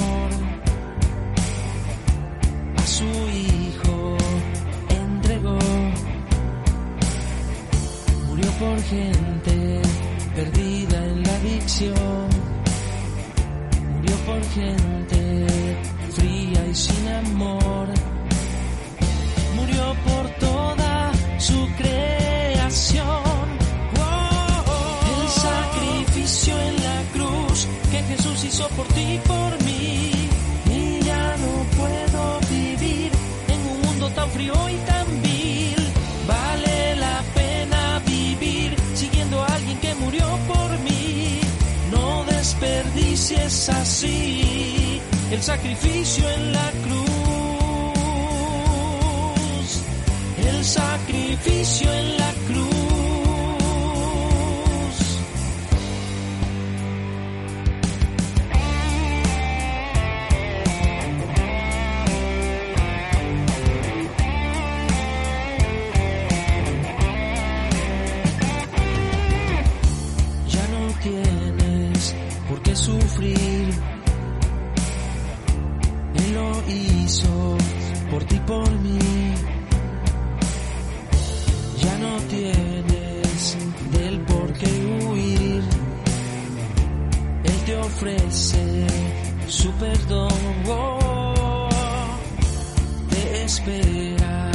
perdón. Te espera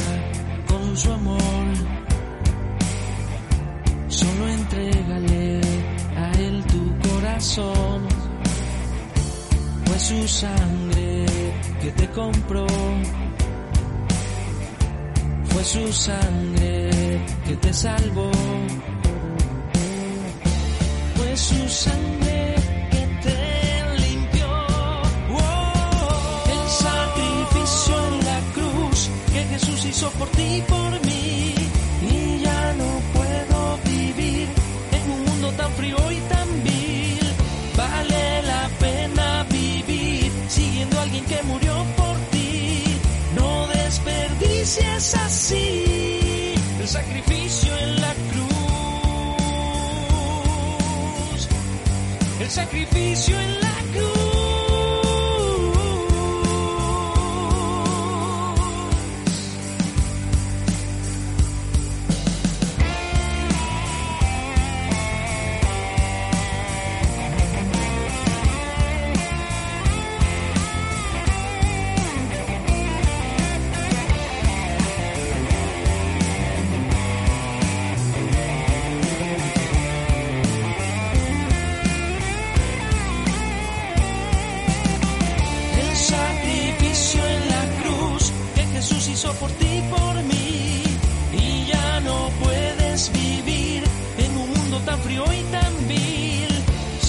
con su amor. Solo entrégale a él tu corazón. Fue su sangre que te compró. Fue su sangre que te salvó. Fue su sangre por ti y por mí. Y ya no puedo vivir en un mundo tan frío y tan vil. Vale la pena vivir siguiendo a alguien que murió por ti. No desperdicies así el sacrificio en la cruz. El sacrificio en la cruz.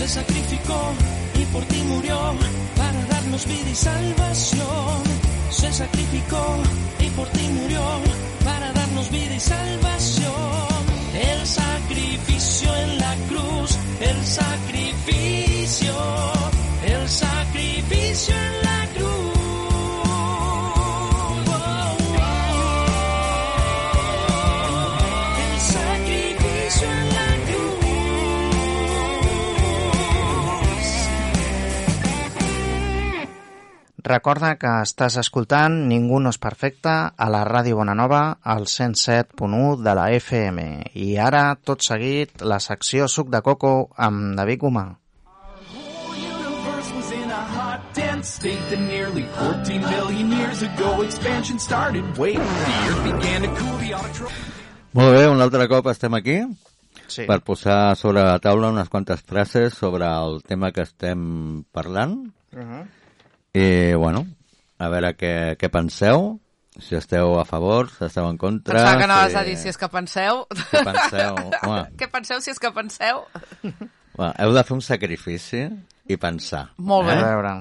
Sacrificó y por ti murió para darnos vida y salvación. Se sacrificó y por ti murió para darnos vida y salvación. El sacrificio en la cruz, el sacrificio, el sacrificio en la cruz. Recorda que estàs escoltant Ningú no és perfecte a la Ràdio Bonanova al 107.1 de la FM. I ara, tot seguit, la secció Suc de Coco amb David Gomà. dense state that nearly 14 billion years ago expansion started. Wait, the earth began to cool, the autotroph... Molt bé, un altre cop estem aquí Sí. per posar sobre la taula unes quantes frases sobre el tema que estem parlant. Uh -huh. I, bueno, a veure què, què penseu, si esteu a favor, si esteu en contra... Pensava que anaves si... a dir si és que penseu. Què penseu? Home, [LAUGHS] Què penseu si és que penseu? bueno, heu de fer un sacrifici i pensar. Molt A bé. veure...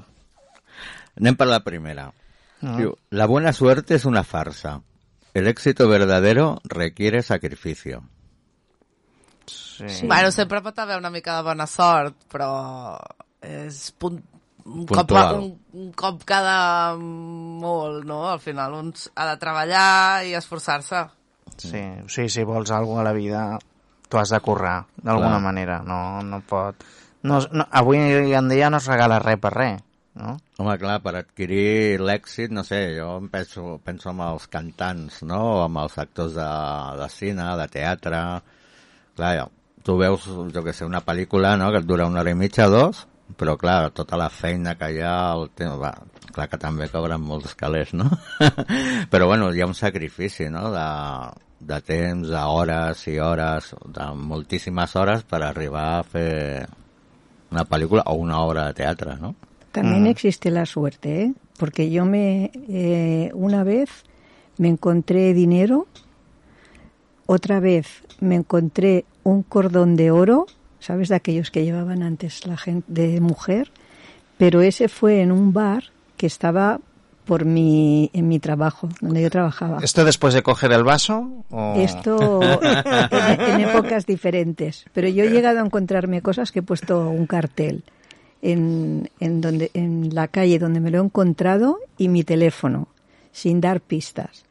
Anem per la primera. Ah. Diu, la buena suerte es una farsa. El éxito verdadero requiere sacrificio. Sí. Sí. Bueno, sempre pot haver una mica de bona sort, però és punt, un, cop, un, un cop cada molt, no? Al final un ha de treballar i esforçar-se. Sí, sí, si vols alguna a la vida, tu has de currar, d'alguna manera. No, no pot... No, no, avui en dia no es regala res per res, no? Home, clar, per adquirir l'èxit, no sé, jo em penso, penso en els cantants, no?, o amb els actors de, de cine, de teatre... Clar, tu veus, jo que sé, una pel·lícula, no?, que et dura una hora i mitja, dos, però, clar, tota la feina que hi ha, el temps, va, clar que també cobren molts calés, no? [LAUGHS] però, bueno, hi ha un sacrifici, no?, de, de temps, d'hores i hores, de moltíssimes hores per arribar a fer una pel·lícula o una obra de teatre, no? También existe la suerte, ¿eh? Porque yo me, eh, una vez me encontré dinero, otra vez me encontré un cordón de oro, ¿sabes? De aquellos que llevaban antes la gente de mujer, pero ese fue en un bar que estaba por mi, en mi trabajo, donde yo trabajaba. ¿Esto después de coger el vaso? O... Esto [LAUGHS] en, en épocas diferentes. Pero yo he llegado a encontrarme cosas que he puesto un cartel en, en, donde, en la calle donde me lo he encontrado y mi teléfono, sin dar pistas.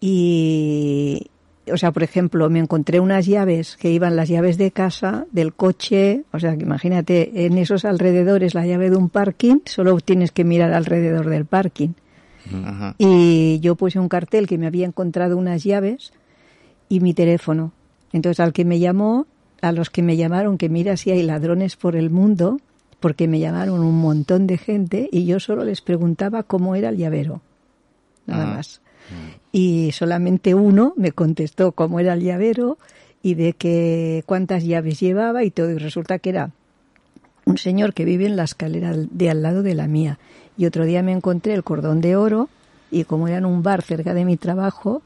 Y, o sea, por ejemplo, me encontré unas llaves que iban las llaves de casa, del coche, o sea, que imagínate, en esos alrededores la llave de un parking, solo tienes que mirar alrededor del parking. Y yo puse un cartel que me había encontrado unas llaves y mi teléfono. Entonces al que me llamó, a los que me llamaron, que mira si hay ladrones por el mundo, porque me llamaron un montón de gente y yo solo les preguntaba cómo era el llavero. Nada Ah. más. Y solamente uno me contestó cómo era el llavero y de que cuántas llaves llevaba y todo. Y resulta que era un señor que vive en la escalera de al lado de la mía. Y otro día me encontré el cordón de oro y como era en un bar cerca de mi trabajo,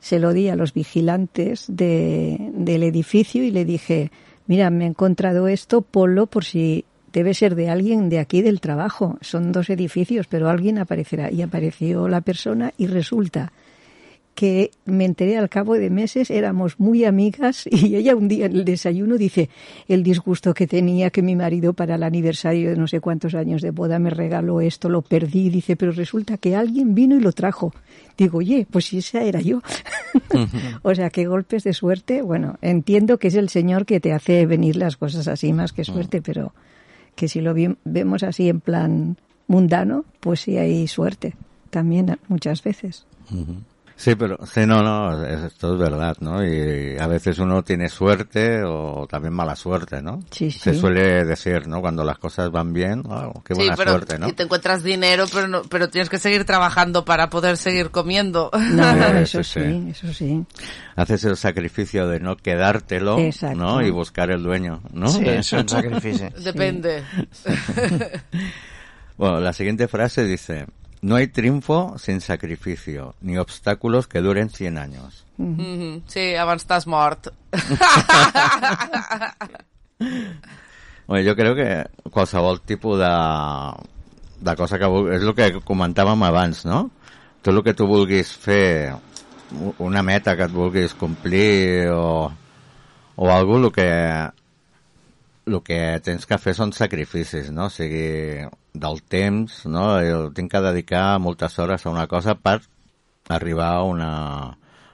se lo di a los vigilantes de, del edificio y le dije, mira, me he encontrado esto, ponlo por si debe ser de alguien de aquí del trabajo. Son dos edificios, pero alguien aparecerá. Y apareció la persona y resulta que me enteré al cabo de meses, éramos muy amigas y ella un día en el desayuno dice el disgusto que tenía que mi marido para el aniversario de no sé cuántos años de boda me regaló esto, lo perdí, dice, pero resulta que alguien vino y lo trajo. Digo, oye, pues si esa era yo. [LAUGHS] o sea, que golpes de suerte, bueno, entiendo que es el Señor que te hace venir las cosas así más que suerte, pero que si lo vi- vemos así en plan mundano, pues sí hay suerte también muchas veces. Sí, pero sí, no, no, es- esto es verdad, ¿no? Y a veces uno tiene suerte o también mala suerte, ¿no? Sí, Se sí. suele decir, ¿no? Cuando las cosas van bien, wow, qué Sí, buena pero suerte, ¿no? y te encuentras dinero, pero no, pero tienes que seguir trabajando para poder seguir comiendo. No, [LAUGHS] Sí, eso sí, sí, sí. eso sí. Haces el sacrificio de no quedártelo, Exacto. ¿no? Y buscar el dueño, ¿no? Sí, és un [LAUGHS] sacrifici. Depende. [LAUGHS] Bueno, la siguiente frase dice, no hay triunfo sin sacrificio, ni obstáculos que duren 100 años. Mhm. Sí, abans t'has mort. [LAUGHS] Bueno, jo crec que qualsevol tipus de, de cosa que vulguis, és el que comentàvem abans, no? Tot el que tu vulguis fer, una meta que et vulguis complir o, o alguna el que, el que tens que fer són sacrificis, no? O sigui, del temps, no? Jo tinc que dedicar moltes hores a una cosa per arribar a una,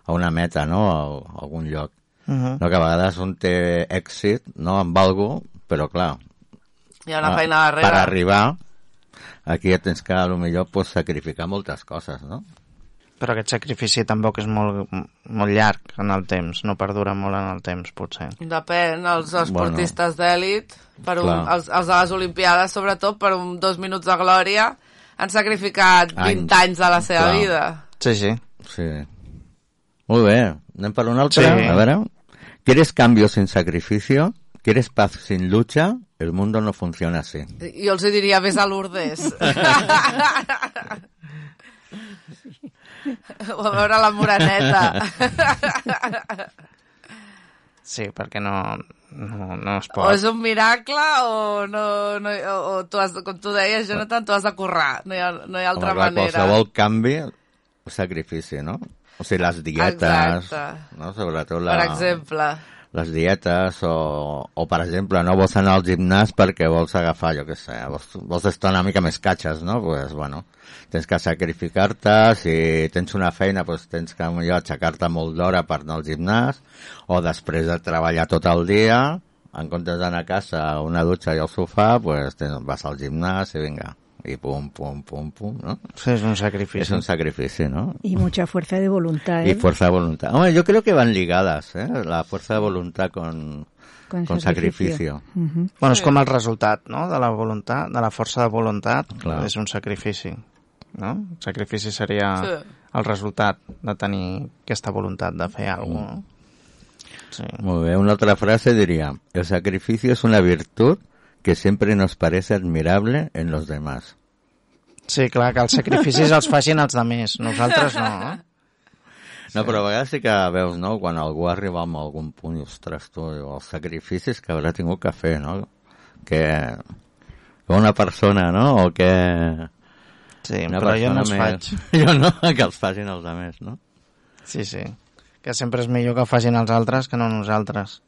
a una meta, no? A, algun lloc. Uh -huh. No, que a vegades un té èxit, no?, amb algú, però clar... Hi ha una feina darrere. Per arribar, aquí tens que, a lo millor, pues, sacrificar moltes coses, no? Però aquest sacrifici tampoc és molt, molt llarg en el temps, no perdura molt en el temps, potser. Depèn, els esportistes d'èlit, per un, els, els de les Olimpiades, sobretot, per un dos minuts de glòria, han sacrificat 20 Anys. anys de la seva Clar. vida. Sí, sí. Sí. Molt bé, anem per un altre? Sí. A veure... ¿Quieres cambio sin sacrificio? ¿Quieres paz sin lucha? El mundo no funciona así. Jo els diria, vés a Lourdes. [LAUGHS] [LAUGHS] o a veure la Moreneta. Sí, perquè no, no, no es o pot. és un miracle o, no, no, o, o tu has, com tu deies, Jonathan, tu has de currar. No hi ha, no hi ha altra Home, clar, manera. qualsevol canvi, sacrifici, no? O sigui, les dietes, Exacte. no? sobretot la, Per exemple. les dietes o, o, per exemple, no vols anar al gimnàs perquè vols agafar, jo què sé, vols, vols estar una mica més catxes, no? pues, bueno, tens que sacrificar-te, si tens una feina, pues, tens que millor aixecar-te molt d'hora per anar al gimnàs, o després de treballar tot el dia, en comptes d'anar a casa a una dutxa i al sofà, pues, tens, vas al gimnàs i vinga, i pum, pum, pum, pum, no? Sí, és un sacrifici. Es un sacrifici, ¿no? Y mucha fuerza de voluntad. Y ¿eh? fuerza de voluntad. Hombre, yo creo que van ligadas, ¿eh? La fuerza de voluntad con, Con con sacrificio. Ujú. Bueno, és com el resultat, no?, de la voluntat, de la força de voluntat, Clar. és un sacrifici, no? El sacrifici seria Sí. el resultat de tenir aquesta voluntat de fer alguna cosa, no? Sí. Muy bien. Una otra frase diría, el sacrificio es una virtud que siempre nos parece admirable en los demás. Sí, clar, que els sacrificis els facin els de més, nosaltres no. eh? No, però a vegades sí que veus, no?, quan algú arriba a algun punt i, ostres, tu, els sacrificis que haurà tingut que fer, no? Que, que una persona, no?, o que... Sí, una però jo no els persona faig. més- [LAUGHS] Jo no, que els facin els altres, no? Sí, sí. Que sempre és millor que facin els altres que no nosaltres.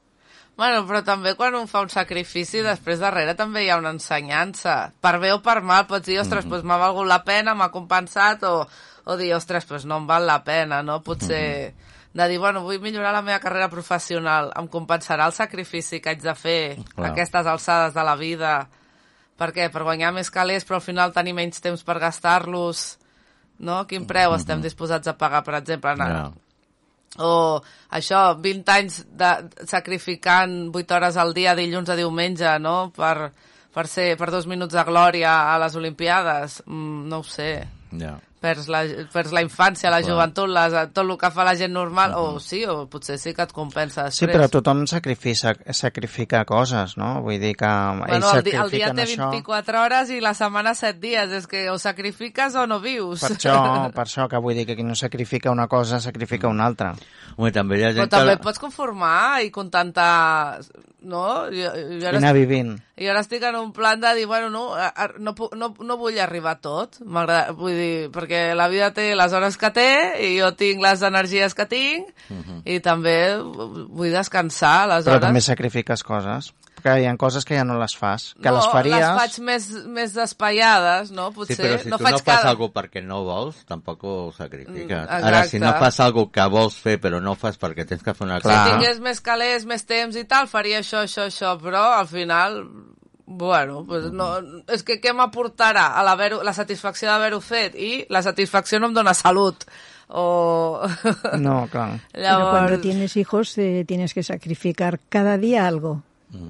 Bueno, però també quan un fa un sacrifici, després darrere també hi ha una ensenyança. Per bé o per mal, pots dir, ostres, doncs m'ha valgut la pena, m'ha compensat, o, o dir, ostres, doncs no em val la pena, no? Potser de dir, bueno, vull millorar la meva carrera professional, em compensarà el sacrifici que haig de fer Clar. a aquestes alçades de la vida. Per què? Per guanyar més calés, però al final tenir menys temps per gastar-los, no? Quin preu estem disposats a pagar, per exemple, anar, Ja. o això, 20 anys de, sacrificant 8 hores al dia, dilluns a diumenge, no?, per, per, ser, per dos minuts de glòria a les Olimpiades, mm, no ho sé. Ja. Perds la, perds la infància, la Clar. joventut, les, tot el que fa la gent normal, o sí, o potser sí que et compensa Sí, després. però tothom sacrifica, sacrifica coses, no? Vull dir que ells Bueno, el, di, el dia té això. 24 hores i la setmana 7 dies. És que o sacrifiques o no vius. Per això, per això que vull dir que qui no sacrifica una cosa, sacrifica una altra. Home, també hi ha Però gent també que... et pots conformar i contentar... No? Jo, jo anar vivint. I ara estic en un plan de dir, bueno, no, no, no, no vull arribar tot, vull dir, perquè la vida té les hores que té i jo tinc les energies que tinc i també vull descansar, Però aleshores... també sacrifiques coses. Que hi ha coses que ja no les fas. Que no, les faries... les faig més, més despaiades, no? Potser Sí, però si no tu faig no fas cada... alguna perquè no vols, tampoc ho sacrifiques. Mm, Ara, si no exacte. fas alguna que vols fer però no fas perquè tens que fer una Si cosa... tingués més calés, més temps i tal, faria això, això, això, però al final, bueno, pues no, és que què m'aportarà a l'haver-ho- la satisfacció d'haver-ho fet? I la satisfacció no em dona salut. O... No, [LAUGHS] clar. Pero cuando tienes hijos eh, tienes que sacrificar cada día algo.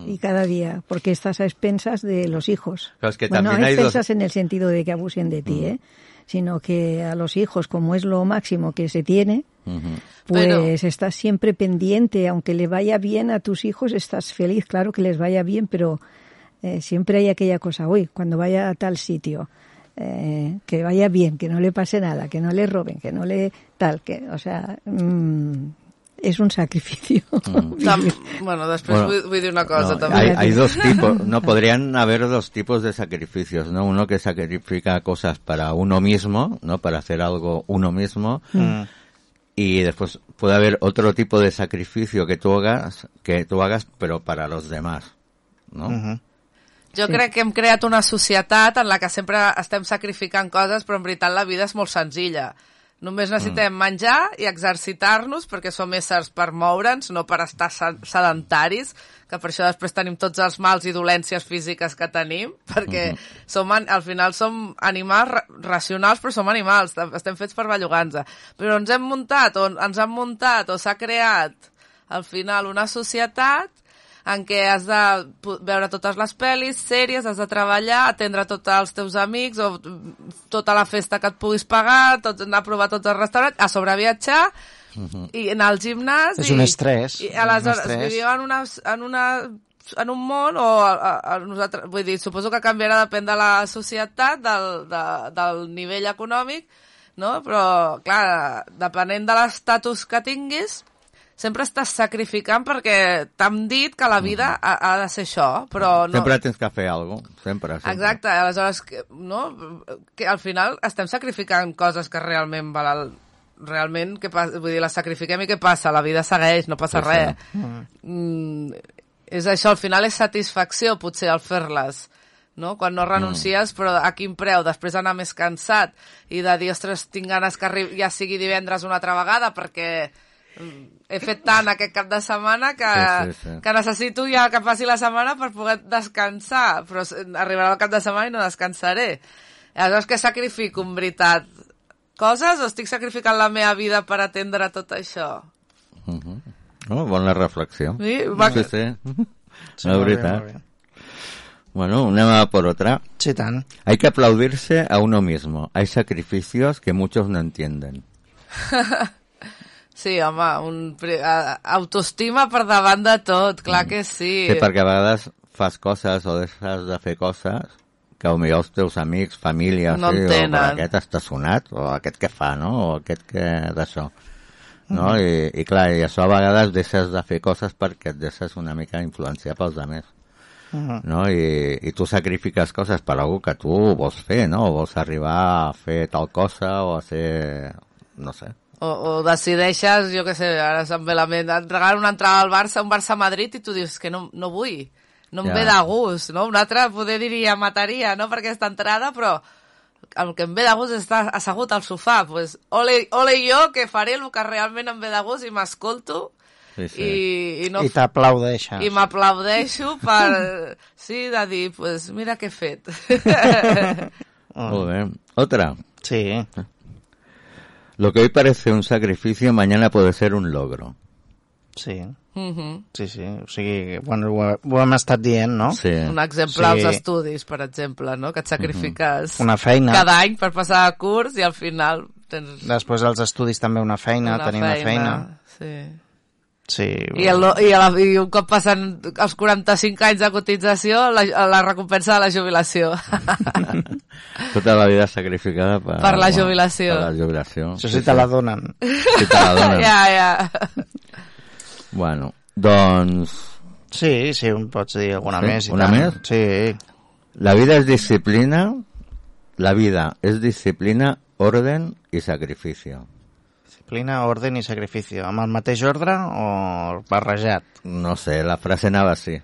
Y cada día, porque estás a expensas de los hijos. Pero es que bueno, también a hay dos- expensas en el sentido de que abusen de ti, ¿eh? sino que a los hijos, como es lo máximo que se tiene, pues Pero- estás siempre pendiente, aunque le vaya bien a tus hijos, estás feliz, claro que les vaya bien, pero eh, siempre hay aquella cosa, uy, cuando vaya a tal sitio, eh, que vaya bien, que no le pase nada, que no le roben, que no le tal, que, o sea, mm, es un sacrificio. [LAUGHS] tam... bueno, després Bueno, vull, vull dir una cosa, No, també. hay, hay dos tipos, no podrían haber dos tipos de sacrificios, ¿no? Uno que sacrifica cosas para uno mismo, ¿no? Para hacer algo uno mismo, Mm. y después puede haber otro tipo de sacrificio que tú hagas, que tú hagas, pero para los demás, ¿no? Mhm. Jo crec que hem creat una societat en la que sempre estem sacrificant coses, però en veritat la vida és molt senzilla. Només necessitem menjar i exercitar-nos perquè som éssers per moure'ns, no per estar se- sedentaris, que per això després tenim tots els mals i dolències físiques que tenim, [LAUGHS] perquè som, an- al final som animals ra racionals, però som animals, estem fets per bellugar-nos. Però ens hem muntat, o ens han muntat, o s'ha creat, al final, una societat en què has de veure totes les pel·lis, sèries, has de treballar, atendre tots els teus amics o mm, tota la festa que et puguis pagar, tot, anar a provar tots els restaurants, a sobreviatjar i anar al gimnàs. És i, un estrès, I aleshores estrès. vivim en una, en una en un món o a, a, a nosaltres, vull dir, suposo que canviarà depèn de la societat, del, de, del nivell econòmic, no? però clar, depenent de l'estatus que tinguis, sempre estàs sacrificant perquè t'han dit que la vida ha, ha de ser això, però no... Siempre tienes que hacer algo, siempre. siempre. Exacte, aleshores, que, no? que al final estem sacrificant coses que realment valen realment, què passa? vull dir, les sacrifiquem i què passa? La vida segueix, no passa Sí, sí. res. Mm, és això, al final és satisfacció, potser, al fer-les no? quan no renuncies, però a quin preu? Després anar més cansat i de dir, ostres, tinc ganes que ja sigui divendres una altra vegada perquè mm, he fet tant aquest cap de setmana que, Sí, sí, sí. que necessito ja que passi la setmana per poder descansar, però arribarà el cap de setmana i no descansaré. Aleshores, què sacrifico, en veritat? Coses o estic sacrificant la meva vida per atendre tot això? Ujú. Oh, bona reflexió. Sí, va- sí, sí. Sí, La veritat. bé. Bueno, anem a por otra. Sí, tant. Hay que aplaudirse a uno mismo. Hay sacrificios que muchos no entienden. [LAUGHS] Sí, home, un, autoestima per davant de tot, clar que sí. Sí, perquè a vegades fas coses o deixes de fer coses que potser els teus amics, família, No sí, o aquest està sonat, o aquest que fa, no? O aquest que d'això. No? I, I clar, i això a vegades deixes de fer coses perquè et deixes una mica influenciar pels altres. Mhm. No? I, I tu sacrifiques coses per algú que tu vols fer, no? O vols arribar a fer tal cosa o a ser... no sé. O, o decideixes, jo què sé, ara se'm ve la ment, et regalen una entrada al Barça, un Barça-Madrid, i tu dius que no, no vull, no em Ja. ve de gust, no? Un altre poder diria mataria, no?, per aquesta entrada, però el que em ve de gust és estar assegut al sofà, pues, ole, ole jo que faré el que realment em ve de gust i m'escolto Sí, sí. i, i no I t'aplaudeixes. i m'aplaudeixo per, sí, de dir, pues, mira què he fet. [LAUGHS] Molt bé. Otra. Sí. Lo que hoy parece un sacrificio, mañana puede ser un logro. Sí. Mhm. Sí, sí. O sigui, bueno, ho, ho hem estat dient, no? Sí. Un exemple als Sí. estudis, per exemple, no? que et sacrifiques Una feina. cada any per passar a curs i al final tens Després als estudis també una feina, una tenir feina. una feina. Sí. Sí. I, el, i, la, I un cop passen els 45 anys de cotització, la, la recompensa de la jubilació. [LAUGHS] Tota la vida sacrificada per, Per la jubilació. Per la jubilació. Això sí te la donen. Si te la donen. ja, ja. Bueno, doncs Sí, sí, em pots dir alguna Sí? més. I Una tant. més? Sí. la vida es disciplina, la vida es disciplina orden i sacrificio. Disciplina, orden i sacrifici. Amb el mateix ordre o barrejat? No sé, la frase anava així.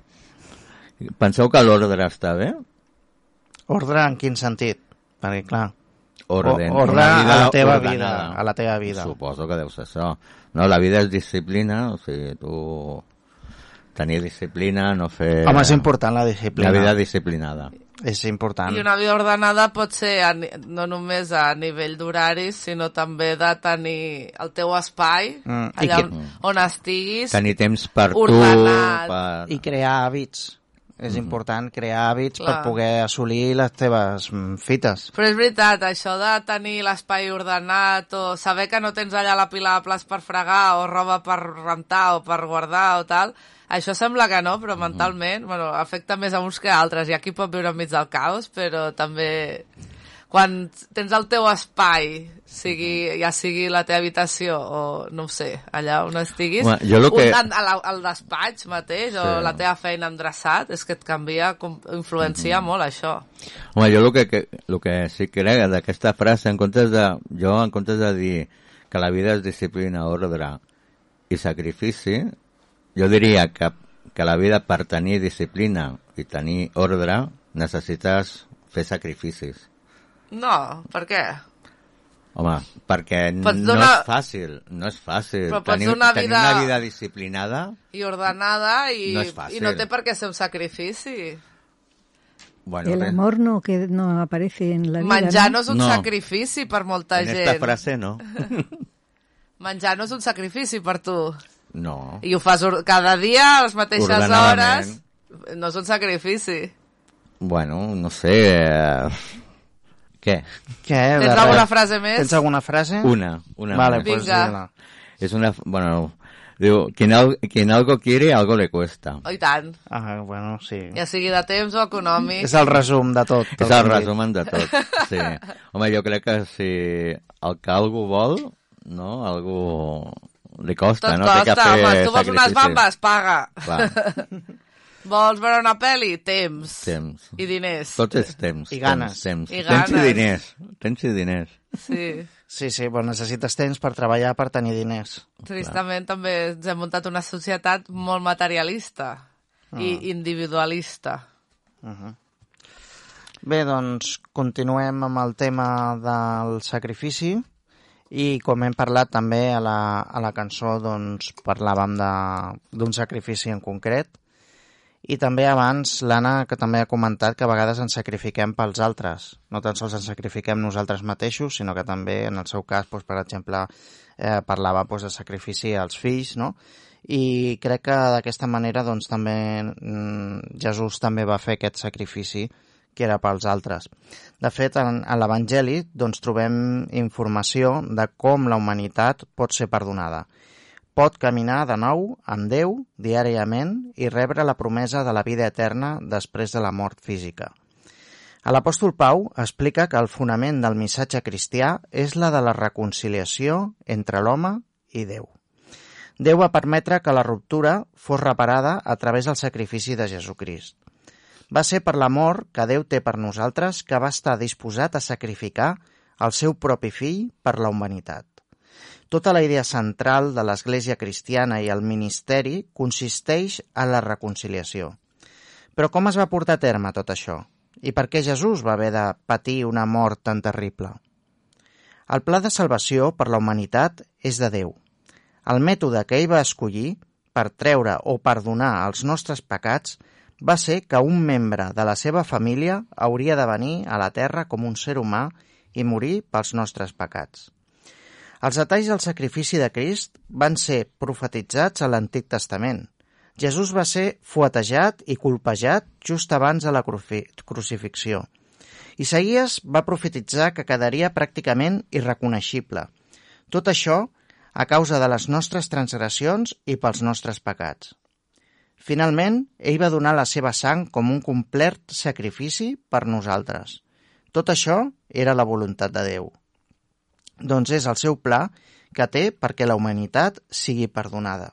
Penseu que l'ordre està bé? Ordre en quin sentit? Perquè, clar, Orden. O- ordre a la teva ordenada. vida, a la teva vida. Suposo que deu ser això. No, la vida és disciplina, o sigui, tu tenir disciplina, no fer... home, és important la disciplina. Una vida disciplinada. És important. I una vida ordenada pot ser a, no només a nivell d'horaris, sinó també de tenir el teu espai, Mm, allà que- on, on estiguis, Tenir temps per Ordenat. tu, per... I crear hàbits. És important crear hàbits per Clar. poder assolir les teves mm, fites. Però és veritat, això de tenir l'espai ordenat o saber que no tens allà la pila de plats per fregar o roba per rentar o per guardar o tal, això sembla que no, però mentalment bueno, afecta més a uns que a altres. Hi ha qui pot viure enmig del caos, però també quan tens el teu espai, sigui, ja sigui la teva habitació o no ho sé, allà on estiguis, Home, jo lo que- un, al, al, despatx mateix o Sí. la teva feina endreçat, és que et canvia, influencia molt això. Home, jo el que, que, el que sí que crec d'aquesta frase, en comptes de, jo en comptes de dir que la vida és disciplina, ordre i sacrifici, jo diria que, que la vida per tenir disciplina i tenir ordre necessites fer sacrificis. No, per què? Home, perquè Pots no donar- és fàcil, no és fàcil. Però pots tenir, donar tenir vida- una vida disciplinada, I ordenada i No és i no té per què ser un sacrifici. bueno, El amor no, que no aparece en la vida. Menjar no és un No. sacrifici per molta en gent. esta frase no. [LAUGHS] Menjar no és un sacrifici per tu. No. I ho fas cada dia a les mateixes hores. No és un sacrifici. Bueno, no sé... Eh... Què? Què? Tens De alguna frase més? Tens alguna frase? Una, una Vale, pues Vinga. dila. Es una, bueno, digo, quien, al- quien algo quiere, algo le cuesta. Oh, I tant. Ah, bueno, sí. Ja sigui de temps o econòmic. És el resum de tot. És el resumen de tot. Sí. [LAUGHS] Home, jo crec que si el que algú vol, no, algú li costa, Tot no? Té que costa, fer home. Tu vols unes bambes? Paga. Clar, [LAUGHS] Vols veure una pel·li? Temps. temps. I diners. Tot és temps. I ganes. Temps, temps. I Temps i ganes. diners. Temps i diners. Sí. Sí, sí, però necessites temps per treballar per tenir diners. Tristament també ens hem muntat una societat molt materialista i Ah. individualista. Bé, doncs continuem amb el tema del sacrifici i com hem parlat també a la, a la cançó doncs parlàvem d'un sacrifici en concret i també abans l'Anna que també ha comentat que a vegades ens sacrifiquem pels altres no tan sols ens sacrifiquem nosaltres mateixos sinó que també en el seu cas doncs, per exemple eh, parlava doncs, de sacrifici als fills no? i crec que d'aquesta manera doncs, també mm, Jesús també va fer aquest sacrifici que era pels altres. De fet, en, en l'Evangeli doncs, trobem informació de com la humanitat pot ser perdonada. Pot caminar de nou amb Déu diàriament i rebre la promesa de la vida eterna després de la mort física. L'apòstol Pau explica que el fonament del missatge cristià és la de la reconciliació entre l'home i Déu. Déu va permetre que la ruptura fos reparada a través del sacrifici de Jesucrist. Va ser per l'amor que Déu té per nosaltres que va estar disposat a sacrificar el seu propi fill per la humanitat. Tota la idea central de l'Església cristiana i el ministeri consisteix en la reconciliació. Però com es va portar a terme tot això? I per què Jesús va haver de patir una mort tan terrible? El pla de salvació per la humanitat és de Déu. El mètode que ell va escollir per treure o perdonar els nostres pecats va ser que un membre de la seva família hauria de venir a la Terra com un ser humà i morir pels nostres pecats. Els detalls del sacrifici de Crist van ser profetitzats a l'Antic Testament. Jesús va ser fuetejat i colpejat just abans de la cruci crucifixió. Isaías va profetitzar que quedaria pràcticament irreconeixible. Tot això a causa de les nostres transgressions i pels nostres pecats. Finalment, ell va donar la seva sang com un complet sacrifici per nosaltres. Tot això era la voluntat de Déu. Doncs és el seu pla que té perquè la humanitat sigui perdonada.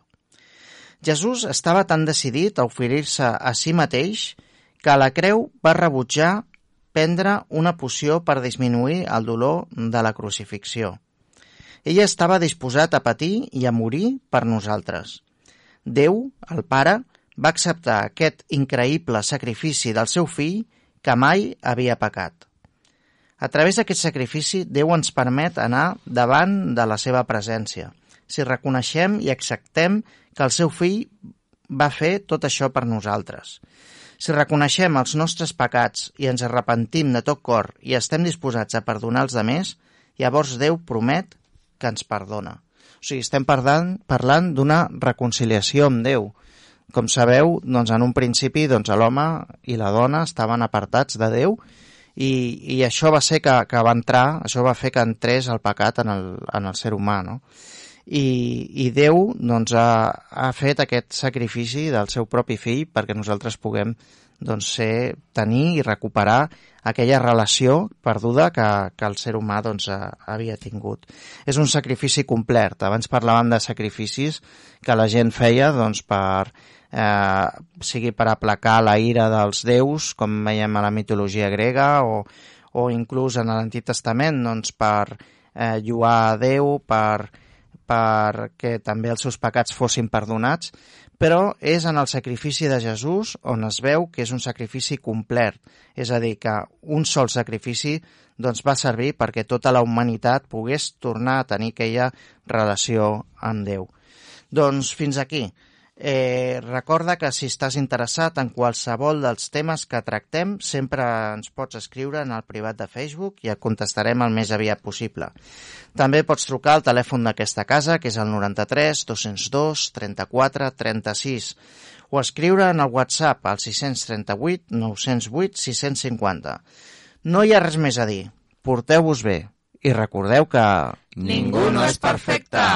Jesús estava tan decidit a oferir-se a si mateix que a la creu va rebutjar prendre una poció per disminuir el dolor de la crucifixió. Ella estava disposat a patir i a morir per nosaltres. Déu, el Pare, va acceptar aquest increïble sacrifici del seu fill que mai havia pecat. A través d'aquest sacrifici, Déu ens permet anar davant de la seva presència. Si reconeixem i acceptem que el seu fill va fer tot això per nosaltres. Si reconeixem els nostres pecats i ens arrepentim de tot cor i estem disposats a perdonar els demés, llavors Déu promet que ens perdona. O sigui, estem parlant, parlant d'una reconciliació amb Déu. Com sabeu, doncs en un principi doncs, l'home i la dona estaven apartats de Déu i, i això va ser que, que va entrar, això va fer que entrés el pecat en el, en el ser humà, no? I, i Déu doncs, ha, ha fet aquest sacrifici del seu propi fill perquè nosaltres puguem doncs, ser, tenir i recuperar aquella relació perduda que, que el ser humà doncs, havia tingut. És un sacrifici complet. Abans parlàvem de sacrificis que la gent feia doncs, per, eh, sigui per aplacar la ira dels déus, com veiem a la mitologia grega, o, o inclús en l'Antic Testament doncs, per eh, lluar a Déu, per perquè també els seus pecats fossin perdonats, però és en el sacrifici de Jesús on es veu que és un sacrifici complet, és a dir, que un sol sacrifici doncs, va servir perquè tota la humanitat pogués tornar a tenir aquella relació amb Déu. Doncs fins aquí. Eh, recorda que si estàs interessat en qualsevol dels temes que tractem, sempre ens pots escriure en el privat de Facebook i et contestarem el més aviat possible. També pots trucar al telèfon d'aquesta casa, que és el 93 202 34 36, o escriure en el WhatsApp al 638 908 650. No hi ha res més a dir. Porteu-vos bé i recordeu que... Ningú no és perfecte.